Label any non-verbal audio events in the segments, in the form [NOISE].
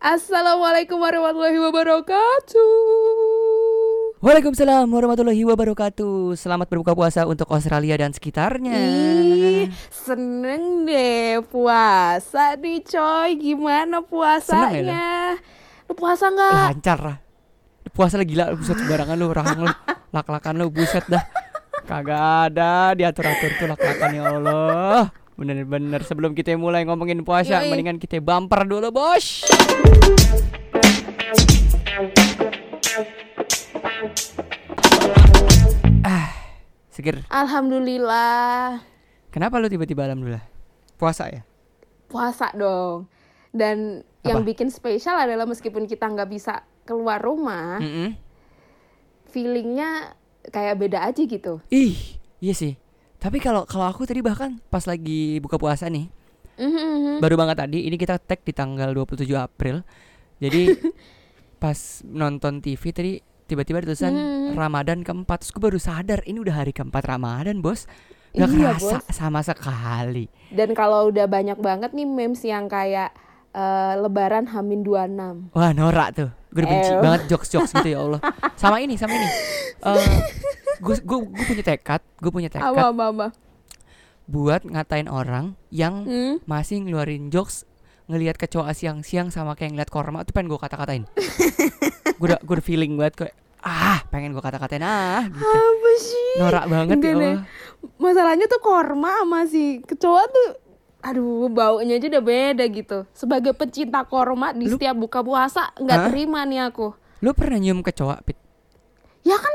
Assalamualaikum warahmatullahi wabarakatuh. Waalaikumsalam warahmatullahi wabarakatuh. Selamat berbuka puasa untuk Australia dan sekitarnya. Ih, seneng deh puasa nih coy. Gimana puasanya? Lu puasa nggak? Lancar lah. Puasa lagi gila, buset sembarangan lu, rahang lu, lak-lakan lu, buset dah. Kagak ada diatur-atur tuh lak-lakan ya Allah. Bener-bener sebelum kita mulai ngomongin puasa, Yoi. mendingan kita bumper dulu, Bos. Ah, seger. Alhamdulillah Kenapa lu tiba-tiba alhamdulillah? Puasa ya? puasa dong. Dan yang Apa? bikin spesial adalah meskipun kita nggak bisa keluar rumah, Mm-mm. feelingnya kayak beda aja gitu. Ih, iya sih. Tapi kalau kalau aku tadi bahkan pas lagi buka puasa nih, Mhm. baru banget tadi, ini kita tag di tanggal 27 April. Jadi [LAUGHS] pas nonton TV tadi tiba-tiba ada tulisan Hmm. Ramadan keempat, terus gue baru sadar ini udah hari keempat Ramadan, bos. Gak Iya, kerasa Bos. sama sekali. Dan kalau udah banyak banget nih memes yang kayak eh, Lebaran Hamin 26. Wah norak tuh, gue benci banget jokes-jokes gitu ya Allah. Sama ini, sama ini. [LAUGHS] gue gue gue punya tekad, gue punya tekad Apa apa apa. buat ngatain orang yang Hmm? masih ngeluarin jokes ngelihat kecoa siang-siang sama kayak ngeliat korma tuh pengen gue kata-katain. [LAUGHS] gue udah gue udah feeling banget kayak ah pengen gue kata-katain ah gitu. Apa sih? Norak banget Enggak ya. Allah. Masalahnya tuh korma sama si kecoa tuh aduh baunya aja udah beda gitu. Sebagai pecinta korma di Lu- setiap buka puasa nggak terima nih aku. Lu pernah nyium kecoa, Pit? Ya kan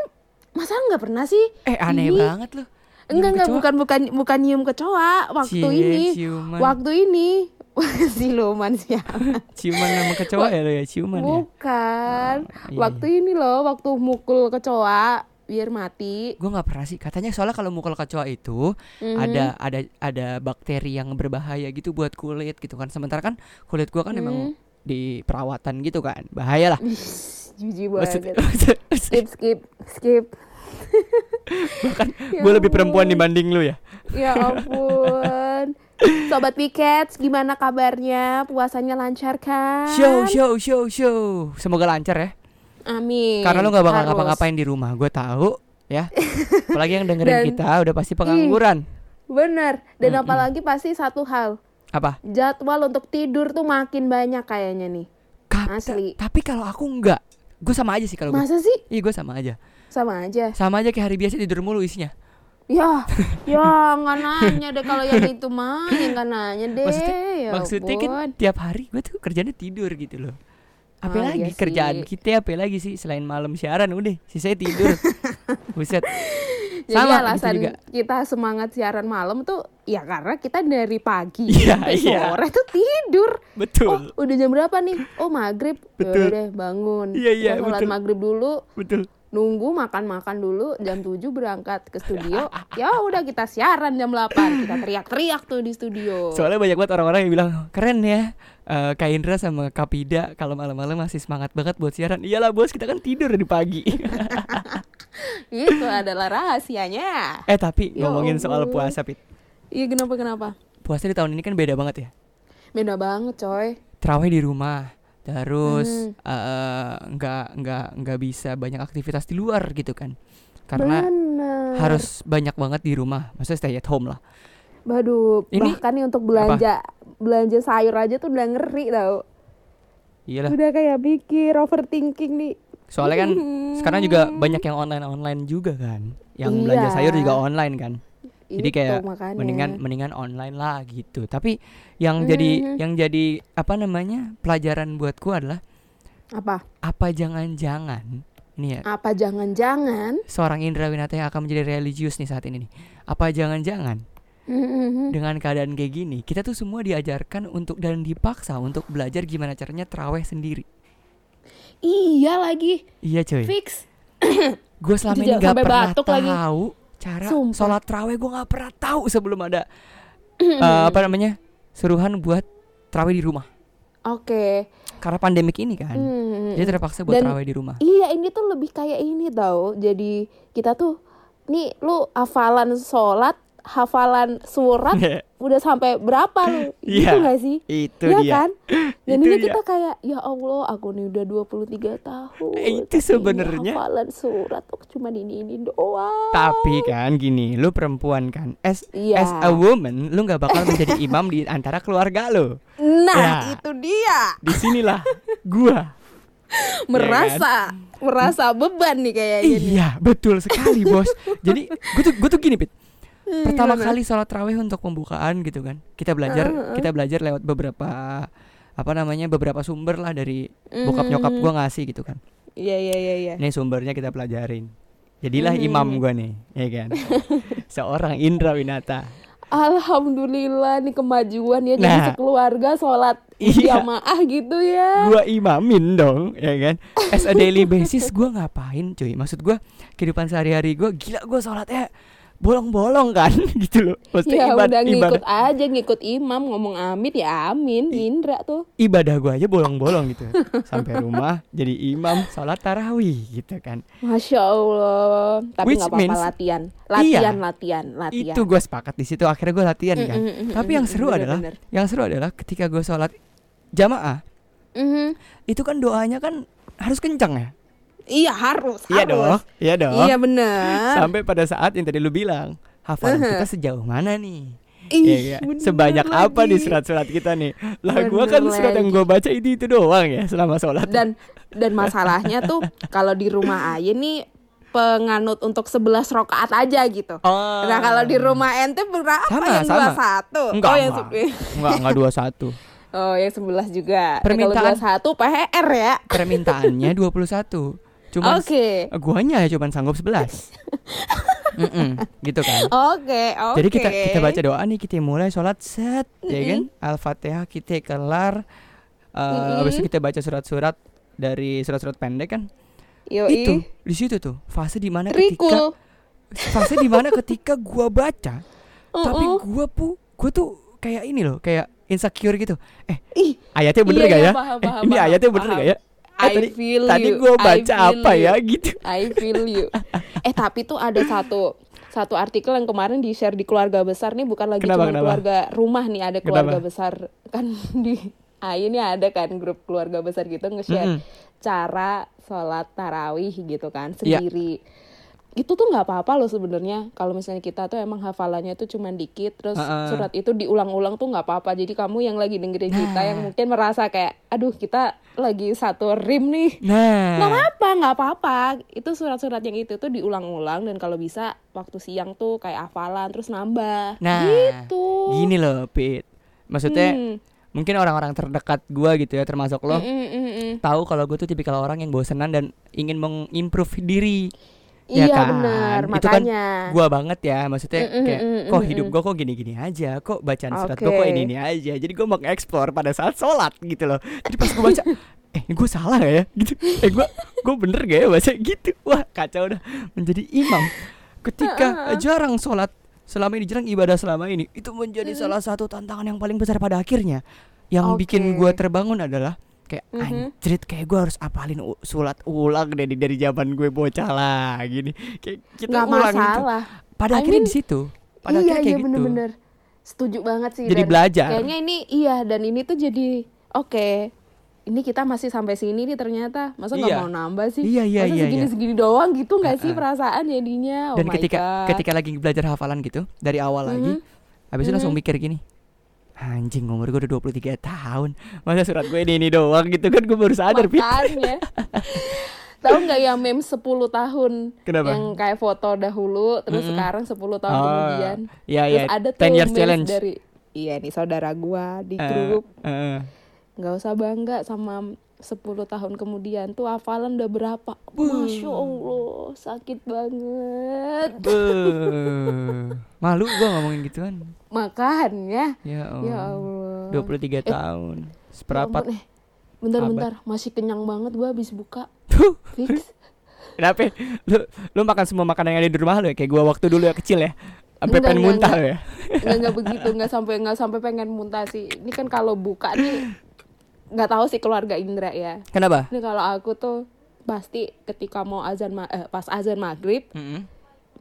masa nggak pernah sih? Eh aneh Ini- banget lu. Enggak enggak bukan bukan bukan nyium kecoa waktu Cie, ini. ciuman. Waktu ini [LAUGHS] siluman siapa? [LAUGHS] Ciuman sama kecoa ya lo ya, ciuman ya. Bukan. Oh, iya, waktu ini loh, waktu mukul kecoa biar mati. Gue nggak pernah sih. Katanya soalnya kalau mukul kecoa itu Mhm. ada ada ada bakteri yang berbahaya gitu buat kulit gitu kan. Sementara kan kulit gua kan Hmm. emang di perawatan gitu kan. Bahaya lah. Jijik banget. maksud- Skip skip skip. [LAUGHS] bahkan [LAUGHS] Ya gue lebih perempuan dibanding lu ya. Ya ampun. [LAUGHS] Sobat Pikets, gimana kabarnya? Puasanya lancar kan? Show, show, show, show. Semoga lancar ya. Amin. Karena lu nggak bakal ngapa-ngapain di rumah. Gue tahu ya. Apalagi yang dengerin Dan- kita udah pasti pengangguran. Bener. Dan Mm-mm. apalagi pasti satu hal. Apa? Jadwal untuk tidur tuh makin banyak kayaknya nih. Ka- Asli. ta- Tapi kalau aku enggak, gue sama aja sih kalau gue. Masa sih? Iya gue sama aja. Sama aja. Sama aja kayak hari biasa tidur mulu isinya. Ya, [LAUGHS] ya nggak nanya deh kalau yang itu mah, yang nggak nanya deh. Maksudnya, ya maksudnya kan tiap hari gue tuh kerjanya tidur gitu loh. Apa Ah, lagi iya kerjaan sih. kita apa lagi sih selain malam siaran udah sisanya tidur. [LAUGHS] Buset. Jadi Sama gitu alasan juga. kita semangat siaran malam tuh ya karena kita dari pagi [LAUGHS] Iya, sampai iya. sore tuh tidur. Oh, Betul. udah jam berapa nih? Oh, maghrib. Betul. Yaudah deh, bangun. Iya, iya, Kita sholat maghrib dulu, Betul. nunggu makan-makan dulu, jam 7 berangkat ke studio. [LAUGHS] ya udah kita siaran jam 8. Kita teriak-teriak tuh di studio. Soalnya banyak banget orang-orang yang bilang keren ya. eh Kak Indra sama Kak Pida kalau malam-malam masih semangat banget buat siaran. Iyalah bos, kita kan tidur di pagi. [LAUGHS] [LAUGHS] Itu adalah rahasianya. eh tapi Ya ngomongin soal puasa, Pit. Iya, kenapa kenapa? Puasa di tahun ini kan beda banget ya. Beda banget, coy. Terawih di rumah. Terus Hmm. eh, nggak nggak nggak bisa banyak aktivitas di luar gitu kan. Karena Bener. harus banyak banget di rumah. Maksudnya stay at home lah. Waduh, Ini bahkan nih untuk belanja belanja sayur aja tuh udah ngeri tau. Iyalah. Udah kayak pikir overthinking nih. Soalnya kan [LAUGHS] sekarang juga Hmm. banyak yang online-online juga kan. Yang Iya. belanja sayur juga online kan. Jadi Itu kayak makanya. mendingan mendingan online lah gitu. Tapi yang jadi Mhm. yang jadi apa namanya? pelajaran buatku adalah apa? apa jangan-jangan ini ya Apa jangan-jangan seorang Indra Winata yang akan menjadi religius nih saat ini nih. Apa jangan-jangan Mhm. dengan keadaan kayak gini kita tuh semua diajarkan untuk dan dipaksa untuk belajar gimana caranya teraweh sendiri. Iya lagi, Iya cuy. fix. [COUGHS] Gue selama ini jangan gak sampai pernah batuk lagi. tahu cara Sumpah. sholat teraweh gue gak pernah tahu sebelum ada [COUGHS] eh, apa namanya suruhan buat teraweh di rumah. Oke. Karena pandemik ini kan, Hmm. jadi terpaksa buat Dan- di rumah. Iya, ini tuh lebih kayak ini tau. Jadi kita tuh nih lu hafalan sholat hafalan surat udah sampai berapa lu? Iya, Gitu gak sih? itu Iya dia. kan? [LAUGHS] Dan Itu ini dia. kita kayak ya Allah, aku nih udah 23 tahun. Eh, itu sebenarnya- hafalan surat kok cuma ini ini doang. Tapi kan gini, lu perempuan kan. As Iya. as a woman, lu nggak bakal menjadi [LAUGHS] imam di antara keluarga lu. Nah, Ya. itu dia. Di sinilah gua. [LAUGHS] Merasa merasa beban nih kayaknya nih. Iya, betul sekali, Bos. Jadi, gue tuh gue tuh gini, Pit. Hmm, Pertama gimana? kali sholat raweh untuk pembukaan gitu kan. Kita belajar, kita belajar lewat beberapa apa namanya beberapa sumber lah dari bokap nyokap Mhm. gua ngasih gitu kan. Iya iya iya iya. Ini sumbernya kita pelajarin. Jadilah Mhm. imam gua nih, ya kan. [LAUGHS] Seorang Indra Winata. Alhamdulillah nih kemajuan ya jadi Nah. sekeluarga sholat Iya. jamaah gitu ya. Gua imamin dong, ya kan. As a daily basis gua ngapain, cuy? Maksud gua kehidupan sehari-hari gua gila gua sholatnya bolong-bolong kan [LAUGHS] gitu loh. Maksudnya Ya ibad- udah ngikut ibadah aja ngikut imam ngomong amin ya amin Indra tuh. ibadah gua aja bolong-bolong gitu. Sampai rumah jadi imam sholat tarawih gitu kan. Masya Allah. Tapi nggak apa-apa means- latihan, Iya. latihan, latihan, latihan. Itu gue sepakat di situ akhirnya gue latihan kan. Mm, mm, mm, Tapi mm, yang mm, seru bener, adalah bener. yang seru adalah ketika gue sholat jamaah Mhm. itu kan doanya kan harus kencang ya. Iya harus. Iya harus. dong, iya dong. Iya benar. Sampai pada saat yang tadi lu bilang hafalan kita sejauh mana nih? Ih, Iya, bener Sebanyak apa lagi. di surat-surat kita nih? Lah gua kan surat yang gua baca itu itu doang ya selama sholat. Dan dan masalahnya tuh kalau di rumah Aye nih penganut untuk 11 rokaat aja gitu. Oh. Nah kalau di rumah ente berapa Sama, yang sama. dua satu? Enggak, oh yang enggak. enggak enggak dua satu. [LAUGHS] oh yang sebelas juga. Permintaan- Nah, kalau dua satu PR ya. Permintaannya 21. Cuma Oke. guanya ya cuman sanggup 11. [LAUGHS] Mm-mm, gitu kan. Oke oke. Jadi kita kita baca doa nih kita mulai sholat set ya Mm-mm. kan Al-Fatihah kita kelar uh, Mm-mm. habis itu kita baca surat-surat dari surat-surat pendek kan Yoi. itu di situ tuh fase di mana ketika fase di mana ketika gua baca [LAUGHS] tapi Uh-uh. gua pu gua tuh kayak ini loh kayak insecure gitu eh Ih, ayatnya bener Iya, gak iya, ya paham, eh, paham, ini paham, ayatnya bener paham. gak ya I tadi feel tadi you, gua I baca apa ya you. gitu I feel you. [LAUGHS] Eh tapi tuh ada satu satu artikel yang kemarin di share di keluarga besar nih bukan lagi Kenapa, cuma kenapa? keluarga rumah nih ada keluarga Kenapa? besar kan di ah ini ada kan grup keluarga besar gitu nge-share Mm-mm. cara sholat tarawih gitu kan Iya. sendiri itu tuh nggak apa-apa loh sebenarnya. Kalau misalnya kita tuh emang hafalannya tuh cuma dikit terus Heeh. surat itu diulang-ulang tuh nggak apa-apa. Jadi kamu yang lagi dengerin kita yang Nah. mungkin merasa kayak aduh kita lagi satu rim nih. Nah. Nggak apa-apa nggak apa-apa. Itu surat-surat yang itu tuh diulang-ulang dan kalau bisa waktu siang tuh kayak hafalan terus nambah. Nah, gitu. gini loh Pit. Maksudnya Hmm. mungkin orang-orang terdekat gua gitu ya termasuk lo Mm, mm, mm, mm. tahu kalau gue tuh tipikal orang yang bosenan dan ingin mengimprove diri Ya iya kan? benar Itu kan makanya. gua banget ya maksudnya Mm, mm, kayak mm, kok mm, hidup mm. gua kok gini-gini aja? Kok bacaan surat gua kok ini ini aja? Jadi gua mau eksplor pada saat sholat gitu loh. Jadi pas gua baca eh gua salah gak ya? Gitu. Eh gua gua bener gak ya baca gitu? Wah kacau udah menjadi imam ketika jarang sholat selama ini jarang ibadah selama ini itu menjadi salah satu tantangan yang paling besar pada akhirnya. Yang bikin Oke. gua terbangun adalah kayak Mhm. anjrit kayak gua harus apalin surat ulang dari dari zaman gue bocah lah gini kayak kita nggak ulang itu masalah pada I akhirnya mean, di situ pada iya akhirnya kayak iya gitu bener-bener setuju banget sih jadi dan belajar kayaknya ini iya dan ini tuh jadi oke ini kita masih sampai sini nih ternyata masa nggak Iya. mau nambah sih Iya, iya, masa iya, segini iya. segini doang gitu nggak sih Heeh. perasaan jadinya oh dan my ketika God. ketika lagi belajar hafalan gitu dari awal lagi Mhm. habis itu langsung mikir gini anjing umur gue udah 23 tahun. Masa surat gue ini ini doang gitu kan? Gue baru sadar makanya. Tahu nggak yang meme 10 tahun Kenapa? yang kayak foto dahulu terus Mm-mm. sekarang 10 tahun Oh, kemudian? iya, terus ada 10 tuh years challenge. dari iya nih saudara gua di Eh, grup. eh. nggak usah bangga sama 10 tahun kemudian. Tuh hafalan udah berapa? Masya allah sakit banget. Malu gue ngomongin gituan makanya ya ya Allah allah 23 tahun Ya ampun, eh. bentar bentar masih kenyang banget gua habis buka fix [LAUGHS] Kenapa? Lu lu makan semua makanan yang ada di rumah lu ya kayak gua waktu dulu ya kecil ya. Sampai Enggak, pengen enggak, muntah enggak. ya. nggak nggak begitu nggak sampai nggak sampai pengen muntah sih ini kan kalau buka nih nggak tahu sih keluarga Indra ya Kenapa? ini kalau aku tuh pasti ketika mau azan ma- eh, pas azan maghrib Mm-mm.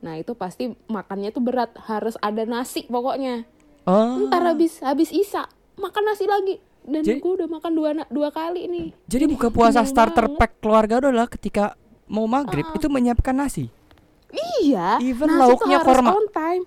Nah itu pasti makannya tuh berat, harus ada nasi pokoknya. Oh. Ntar habis habis isa makan nasi lagi. Dan Jadi- gue udah makan dua dua kali nih. Jadi buka puasa starter banget. pack keluarga adalah ketika mau maghrib itu menyiapkan nasi. Iya. Even nasi lauknya tuh korma. on time.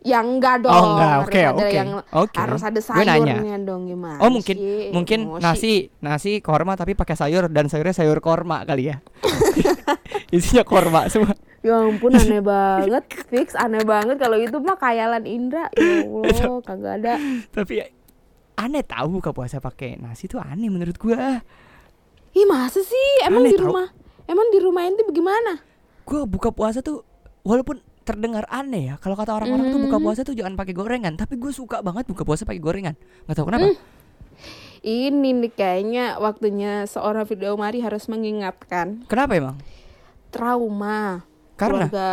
Yang enggak dong. Oh, enggak. Oke, ada oke. Yang Oke. harus ada sayurnya dong gimana? Oh mungkin sih? mungkin Emosi. nasi nasi korma tapi pakai sayur dan sayurnya sayur korma kali ya. [LAUGHS] Isinya korma semua. Ya ampun aneh banget Fix aneh banget. Kalau itu mah kayalan Indra. Ya Allah kagak ada. Tapi ya, aneh tahu buka puasa pakai nasi tuh aneh menurut gua. Ih masa sih? Emang Aneh di tau. rumah? Emang di rumah ente bagaimana? Gua buka puasa tuh walaupun terdengar aneh ya kalau kata orang-orang tuh buka Mhm. puasa tuh jangan pakai gorengan. Tapi gue suka banget buka puasa pakai gorengan. Nggak tahu kenapa. Hmm. Ini nih kayaknya Waktunya seorang video mari harus mengingatkan. Kenapa emang? Trauma karena? Keluarga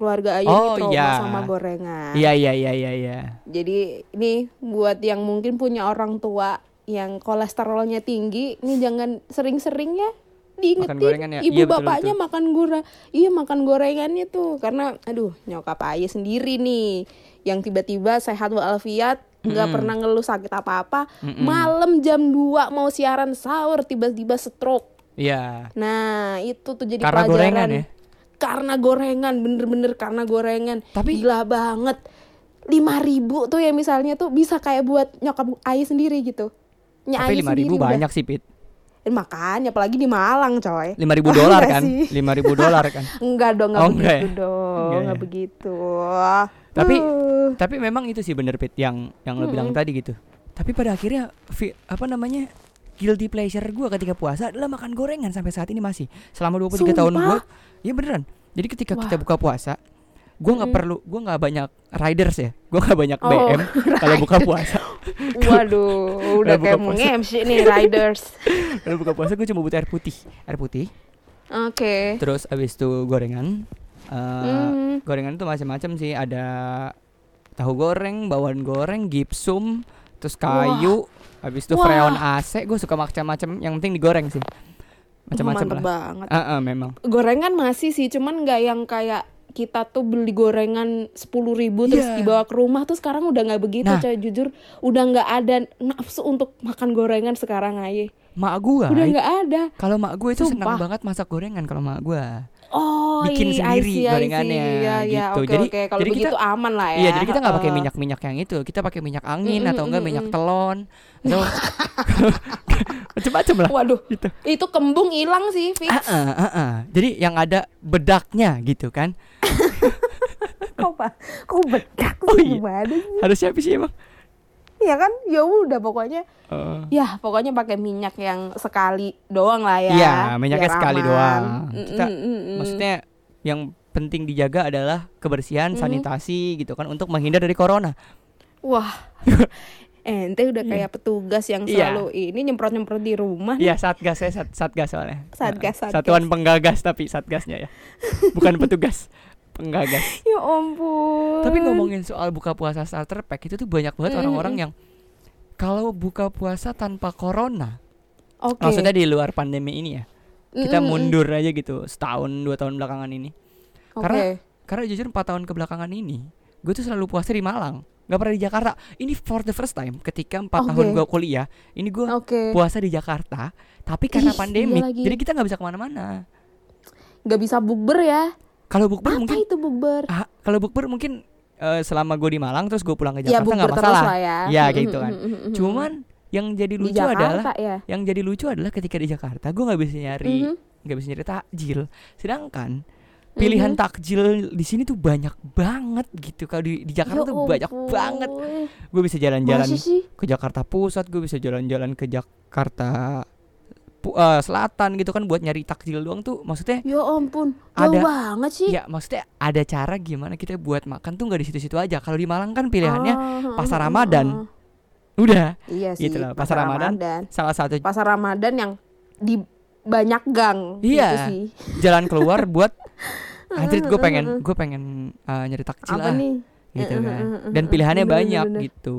Keluarga Ayu Oh, trauma iya. sama gorengan. Iya iya iya iya iya. Jadi ini buat yang mungkin punya orang tua Yang kolesterolnya tinggi Ini jangan sering-sering ya diingetin. Makan gorengan ya? ibu Iya, betul, bapaknya makan gora iya makan gorengannya tuh. Karena aduh nyokap ayah sendiri nih yang tiba-tiba sehat walafiat nggak Mm-mm. pernah ngeluh sakit apa-apa Mm-mm. malam jam 2 mau siaran sahur tiba-tiba stroke. Iya. Nah itu tuh jadi karena pelajaran. gorengan ya karena gorengan bener-bener karena gorengan Tapi- gila banget lima ribu tuh ya misalnya tuh bisa kayak buat nyokap ayah sendiri gitu Nya tapi lima ribu udah. banyak sih pit Eh, makanya apalagi di Malang coy lima ribu Wah, [LAUGHS] dolar kan lima ribu dolar kan [LAUGHS] enggak dong enggak Oh, enggak begitu ya? dong Enggak enggak ya? begitu Tapi- Uh. tapi memang itu sih bener pit yang yang lo bilang Mm-mm. tadi gitu tapi pada akhirnya apa namanya guilty pleasure gue ketika puasa adalah makan gorengan sampai saat ini masih selama 23 tahun Sumpah? gue ya beneran. Jadi ketika kita Wah. buka puasa gue nggak Mm. perlu gue nggak banyak riders ya. Gue nggak banyak Oh, BM kalau [LAUGHS] buka puasa. Waduh udah kayak mau. MC nih riders. Kalau buka puasa [LAUGHS] [LAUGHS] gue cuma butuh air putih. Air putih. Oke. Terus abis itu gorengan. Eh, Hmm. gorengan itu macam-macam sih. Ada tahu goreng bawang goreng gipsum terus kayu habis itu Wah. freon AC gue suka macam-macam. Yang penting digoreng sih macam-macam lah. banget. Ah, ah, memang. Gorengan masih sih cuman nggak yang kayak kita tuh beli gorengan sepuluh ribu terus Iya. dibawa ke rumah tuh sekarang udah nggak begitu Nah. coy jujur. Udah nggak ada nafsu untuk makan gorengan sekarang aja mak gue udah nggak ada. Kalau mak gue itu senang banget masak gorengan kalau mak gue oh Bikin iya, sendiri see, gorengannya, Iya, iya, gitu. oke Jadi- kalau jadi kita- begitu aman lah ya. iya jadi kita nggak pakai Heeh. minyak-minyak yang itu. Kita pakai minyak angin Mm, atau mm, enggak mm, minyak mm. telon. Atau [LAUGHS] macam-macam lah. Waduh gitu. itu kembung hilang sih fix Ah, ah, ah, ah. jadi yang ada bedaknya gitu kan. [LAUGHS] Kok pak kok bedak Oh, iya. gimana harusnya apa sih emang ya kan? Ya udah pokoknya Eh, ya pokoknya pakai minyak yang sekali doang lah ya. Iya, minyaknya sekali doang. Mm, Kita- mm, mm, mm. maksudnya yang penting dijaga adalah kebersihan Mhm. sanitasi gitu kan untuk menghindar dari corona. Wah. [LAUGHS] Ente udah kayak petugas yang Iya. selalu ini nyemprot nyemprot di rumah Iya satgas ya sat, satgas soalnya. Satgas, satgas. satuan penggagas tapi satgasnya ya. [LAUGHS] Bukan petugas penggagas [LAUGHS] ya ampun. Tapi ngomongin soal buka puasa starter pack itu tuh banyak banget Mhm. orang-orang yang kalau buka puasa tanpa corona oke. Maksudnya di luar pandemi ini ya? Kita Mm, mm, mm. mundur aja gitu setahun dua tahun belakangan ini. Oke. karena- karena jujur empat tahun kebelakangan ini gue tuh selalu puasa di Malang. Nggak pernah di Jakarta. Ini for the first time ketika empat Oke. tahun gue kuliah ini gue oke. puasa di Jakarta tapi karena Ih, pandemi. jadi kita nggak bisa ke mana-mana. Nggak bisa bukber ya kalau bukber mungkin itu bukber? Ah, kalau bukber mungkin eh, selama gue di Malang terus gue pulang ke ya Jakarta nggak terus masalah. lah ya. Ya, Mm, kayak gitu mm, kan. mm, mm, mm, cuman yang jadi di lucu Jakarta adalah ya? yang jadi lucu adalah ketika di Jakarta gue nggak bisa nyari Mhm. nggak bisa nyari takjil. Sedangkan pilihan Mhm. takjil di sini tuh banyak banget gitu. Kalau di, di Jakarta Ya tuh banyak ampun. banget. Gue bisa jalan-jalan ke Jakarta Pusat gue bisa jalan-jalan ke Jakarta eh, Selatan gitu kan buat nyari takjil doang tuh maksudnya ya ampun jauh Ada- banget sih ya maksudnya ada cara gimana kita buat makan tuh nggak di situ-situ aja kalau di Malang kan pilihannya Ah, pasar Ramadan. ah. udah iya sih Gitu loh, pasar Ramadan. salah satu pasar Ramadan yang di banyak gang Iya. gitu sih. jalan keluar [LAUGHS] buat anjir gue pengen gue pengen eh, nyari takjil apa lah nih gitu kan dan pilihannya bener, banyak bener, gitu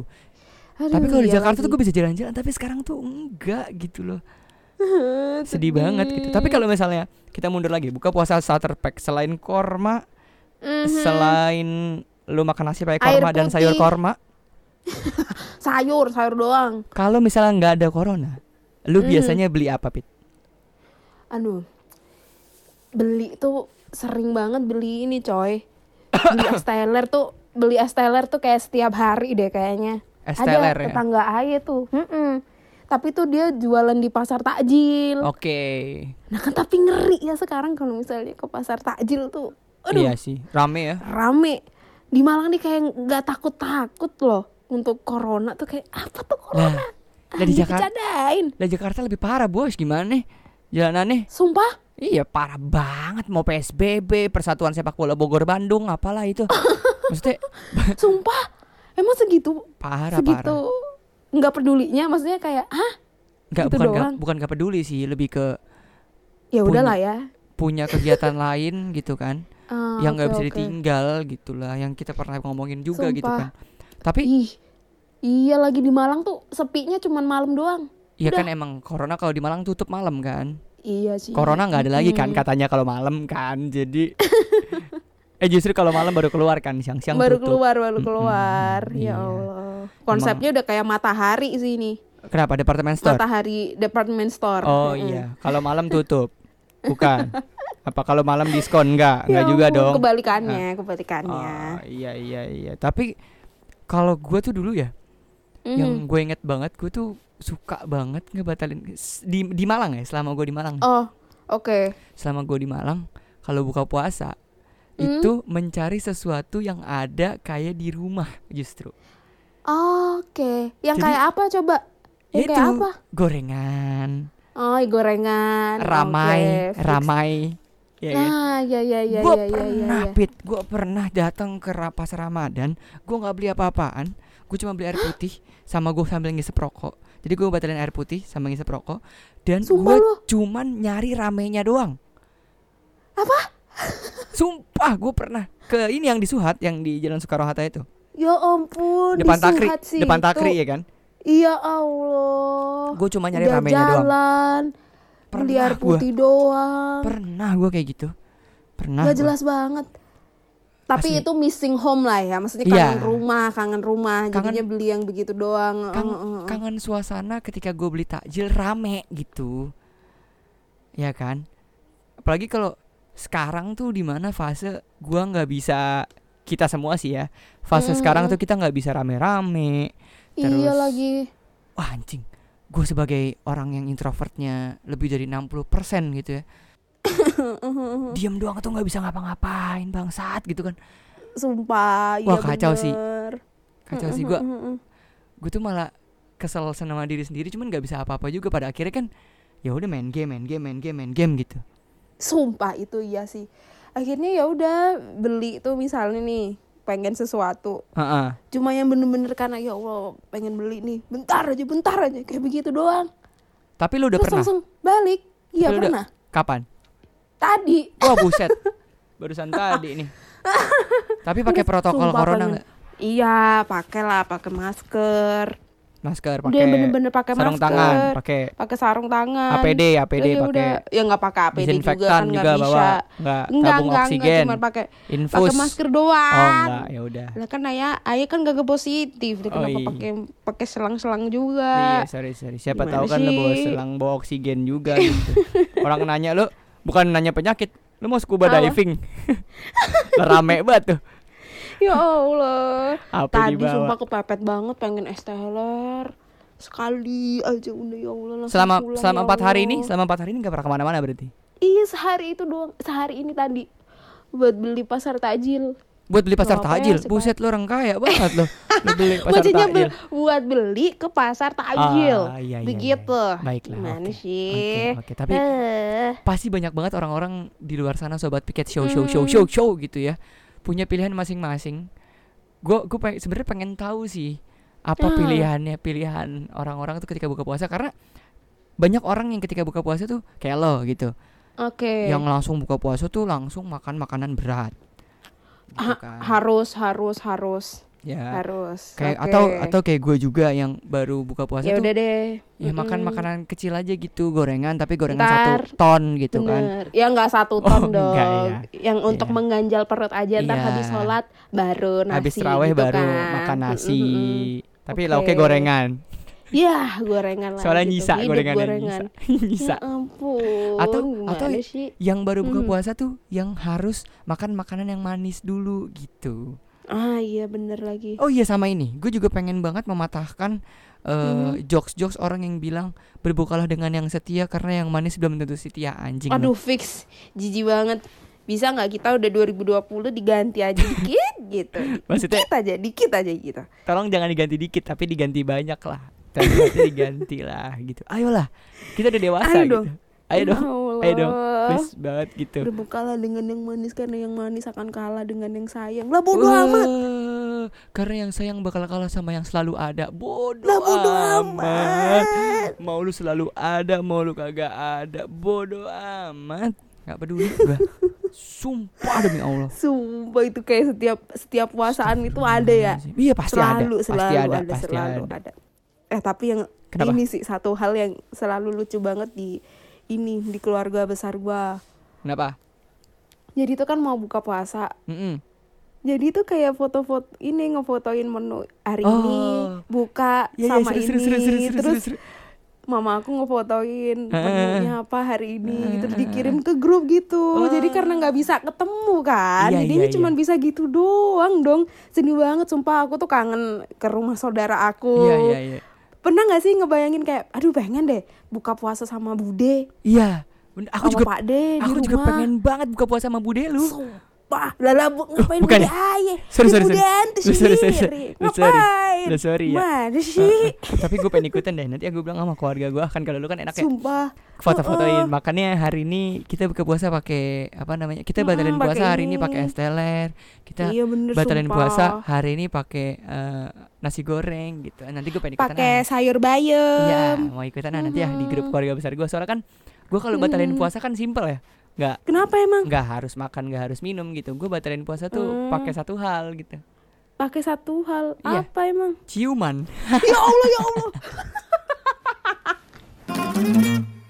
Aduh, tapi kalau di iya Jakarta tuh lagi. gue bisa jalan-jalan tapi sekarang tuh enggak gitu loh [LAUGHS] sedih banget gitu. Tapi kalau misalnya kita mundur lagi buka puasa starter pack. Selain korma Mhm. selain lu makan nasi pakai korma dan sayur korma [LAUGHS] sayur sayur doang. kalau misalnya nggak ada corona lu Mhm. biasanya beli apa pit? Aduh. Beli tuh sering banget beli ini coy. [COUGHS] Beli es teler tuh beli es teler tuh kayak setiap hari deh kayaknya. Es ada teler ya? tetangga aja tuh. Mm-mm. Tapi tuh dia jualan di pasar takjil. Oke. Nah kan tapi ngeri ya sekarang kalau misalnya ke pasar takjil tuh. Aduh. Iya sih rame ya. Rame. Di Malang nih kayak nggak takut takut loh untuk corona tuh kayak apa tuh corona? Nah, di Jakarta lah Jakarta lebih parah bos. Gimana nih jalanannya? Sumpah? Iya parah banget. Mau PSBB Persatuan Sepak Bola Bogor Bandung apalah itu. [LAUGHS] Maksudnya sumpah? Emang segitu? Parah segitu parah nggak pedulinya maksudnya kayak ah Nggak, gitu bukan doang. bukan nggak peduli sih Lebih ke ya udahlah ya. punya kegiatan lain gitu kan Ah, Yang nggak oke, bisa oke. ditinggal gitulah Yang kita pernah ngomongin juga gitu Sumpah. kan. Tapi ih iya lagi di Malang tuh sepinya cuman malam doang. Ya udah. kan emang Corona kalau di Malang tutup malam kan. Iya sih. Corona nggak ada lagi kan katanya kalau malam kan Jadi [LAUGHS] Eh justru kalau malam baru keluar kan Siang-siang baru tutup. keluar baru keluar. Iya. ya Allah konsepnya udah kayak matahari sih ini Kenapa departemen store? matahari department store Oh Mm-mm. iya, kalau malam tutup. Bukan. [LAUGHS] Apa kalau malam diskon enggak? Enggak Ya juga ampun, dong. kebalikannya kebalikannya Oh, iya iya iya. Tapi kalau gue tuh dulu ya, Mhm. yang gue inget banget, gue tuh suka banget ngebatalin di di Malang ya. Selama gue di Malang, oh oke selama gue di Malang, kalau buka puasa Hmm. itu mencari sesuatu yang ada kayak di rumah justru. Oke, yang Jadi- kayak apa coba? Yang Itu kayak apa? gorengan, Oh, gorengan. ramai, fix. ramai. Ya? Nah, ya ya ya ya ya ya. pernah ya. pit gue pernah datang ke ra- pasar ramadan gue nggak beli apa-apaan gue cuma beli air putih sama gue sambil ngisep rokok jadi gue batalin air putih sama ngisep rokok dan gue cuman nyari ramenya doang apa sumpah gue pernah ke ini yang di Suhat yang di Jalan Soekarno Hatta itu Ya ampun, depan di takri sih depan takri ya kan Iya Allah. gue cuma nyari Udah ramenya doang jalan, beli Pernah air gua. putih doang. pernah gue kayak gitu pernah Gak gua. jelas banget. Tapi Asli. itu missing home lah ya, maksudnya Iya. kangen rumah, kangen rumah. Kangen- Jadinya beli yang begitu doang. Kang- Eh, eh, eh. kangen suasana ketika gue beli takjil rame gitu ya kan apalagi kalau sekarang tuh di mana fase gua nggak bisa kita semua sih ya. Fase Mm, sekarang tuh kita nggak bisa rame-rame. Iya terus- lagi. wah anjing. Gue sebagai orang yang introvertnya lebih dari 60% gitu ya. [COUGHS] Diam doang tuh nggak bisa ngapa-ngapain bangsat gitu kan. Sumpah, Wah, iya kacau sih. bener. kacau sih gue gue tuh malah kesel sama diri sendiri cuman nggak bisa apa-apa juga. Pada akhirnya kan ya udah main game main game main game main game gitu. Sumpah itu iya sih. Akhirnya ya udah beli tuh misalnya nih pengen sesuatu. Heeh. Cuma yang bener-bener karena ya Allah pengen beli nih. Bentar aja, bentar aja kayak begitu doang. tapi lu udah Terus pernah langsung balik. Iya Lu udah- pernah. kapan Tadi. wah buset barusan tadi nih [LAUGHS] tapi pakai protokol Sumpah corona nggak Iya, pakailah pakai masker. Masker pakai bener-bener pakai sarung masker. tangan pakai Pakai sarung tangan. APD APD Udah, pakai ya nggak pakai APD juga kan nggak bawa bisa. nggak Enggak, tabung enggak, oksigen enggak, cuma pakai infus pakai masker doang. oh enggak ya udah Lah kan ayah, ayah kan gak positif, dia Oh, kenapa iya. pakai pakai selang-selang juga. iya sorry sorry siapa Gimana tahu kan lu bawa sih? selang bawa oksigen juga [LAUGHS] gitu orang nanya lu bukan nanya penyakit lu mau scuba Apa? diving [LAUGHS] rame banget tuh Ya Allah. apa Tadi dibawa sumpah kepepet banget pengen es teler. Sekali aja udah ya Allah langsung selama pulang, selama ya empat hari ini selama empat hari ini nggak pernah ke mana-mana berarti Iya sehari itu doang, sehari ini tadi buat beli pasar takjil. buat beli pasar ya, takjil sih, buset lu orang kaya banget lo beli [LAUGHS] pasar Maksudnya takjil buat beli ke pasar takjil. Ah, iya, iya, Begitu. iya. Baiklah, Gimana oke. sih? Oke, oke. Tapi Eh, pasti banyak banget orang-orang di luar sana sobat piket show show show Hmm. show show gitu ya punya pilihan masing-masing gue gue peng, sebenarnya pengen tahu sih apa Ah. pilihannya pilihan orang-orang tuh ketika buka puasa karena banyak orang yang ketika buka puasa tuh kayak lo gitu Oke. yang langsung buka puasa tuh langsung makan makanan berat gitu Ha- kan. harus harus harus ya harus. kayak Oke. atau atau kayak gue juga yang baru buka puasa ya tuh udah deh. ya makan Mm-mm. makanan kecil aja gitu gorengan tapi gorengan Ntar. satu ton gitu kan Bener. Ya nggak satu Oh, ton dong. enggak Yang untuk Iya. mengganjal perut aja ntar Iya. habis sholat baru nasi. habis terawih gitu baru kan. makan nasi Mm-mm. tapi Oke. lauknya gorengan Ya gorengan lah. soalnya gitu. nyisa Hidup gorengannya gorengan. nyisa [LAUGHS] nyisa Ya ampun. Atau- atau- sih? yang baru buka Mhm. puasa tuh yang harus makan makanan yang manis dulu gitu Ah iya bener lagi. oh iya sama ini gue juga pengen banget mematahkan eh, Mhm. jokes-jokes orang yang bilang berbukalah dengan yang setia karena yang manis belum tentu setia anjing. Aduh fix jijik banget. Bisa nggak kita udah 2020 diganti aja dikit [LAUGHS] gitu. Maksudnya- dikit aja, dikit aja gitu. tolong jangan diganti dikit tapi diganti banyak lah tapi diganti lah gitu ayolah kita udah dewasa Ayo gitu dong. ayo dong Ya ayo dong Allah. please banget gitu Berbukalah dengan yang manis karena yang manis akan kalah dengan yang sayang. Lah bodoh Wah, amat. karena yang sayang bakal kalah sama yang selalu ada bodoh Lah bodoh amat amat. mau lu selalu ada mau lu kagak ada bodoh amat nggak peduli [LAUGHS] gua sumpah demi Allah Sumpah itu kayak setiap setiap puasaan itu ada ya. iya pasti selalu ada selalu pasti ada, ada, pasti selalu ada. ada. Eh tapi yang Kenapa? ini sih satu hal yang selalu lucu banget di ini di keluarga besar gua. kenapa Jadi itu kan mau buka puasa. Mm-mm. Jadi itu kayak foto-foto ini ngefotoin menu hari Oh. ini buka Iya, iya, sama seru, seru, ini seru, seru, seru, terus seru, seru. mama aku ngefotoin Heeh. menunya apa hari ini terus Heeh. dikirim ke grup gitu. Oh. Jadi karena nggak bisa ketemu kan, Iya, jadinya iya, cuma iya. bisa gitu doang dong. Sedih banget sumpah aku tuh kangen ke rumah saudara aku. iya iya iya Pernah nggak sih ngebayangin kayak aduh pengen deh buka puasa sama Bude. Iya. Aku sama juga Pak De di aku juga rumah. pengen banget buka puasa sama bude lu Sumpah, lala bu, ngapain bukan ya? aja? Sorry, sorry, sorry. Sorry, sorry, sorry. Sorry. Ngapain? Lu sorry ya. Mana sih? tapi gue pengen ikutan deh nanti aku bilang sama keluarga gue kan kalau lu kan enak ya Sumpah. foto-fotoin Heeh. makanya hari ini kita buka puasa pakai apa namanya kita batalin puasa pakai hari ini pakai es teler kita Iya bener batalin sumpah. puasa hari ini pakai eh, nasi goreng gitu nanti gue pengen ikutan Pakai sayur Iya, bayam. mau ikutan ah, nanti ya di grup keluarga besar gue soalnya kan gue kalau batalin Mhm. puasa kan simpel ya nggak Kenapa emang? nggak harus makan nggak harus minum gitu gue batalin puasa tuh Hmm. pakai satu hal gitu Pakai satu hal. Iya. Apa emang? ciuman ya Allah ya Allah. [LAUGHS]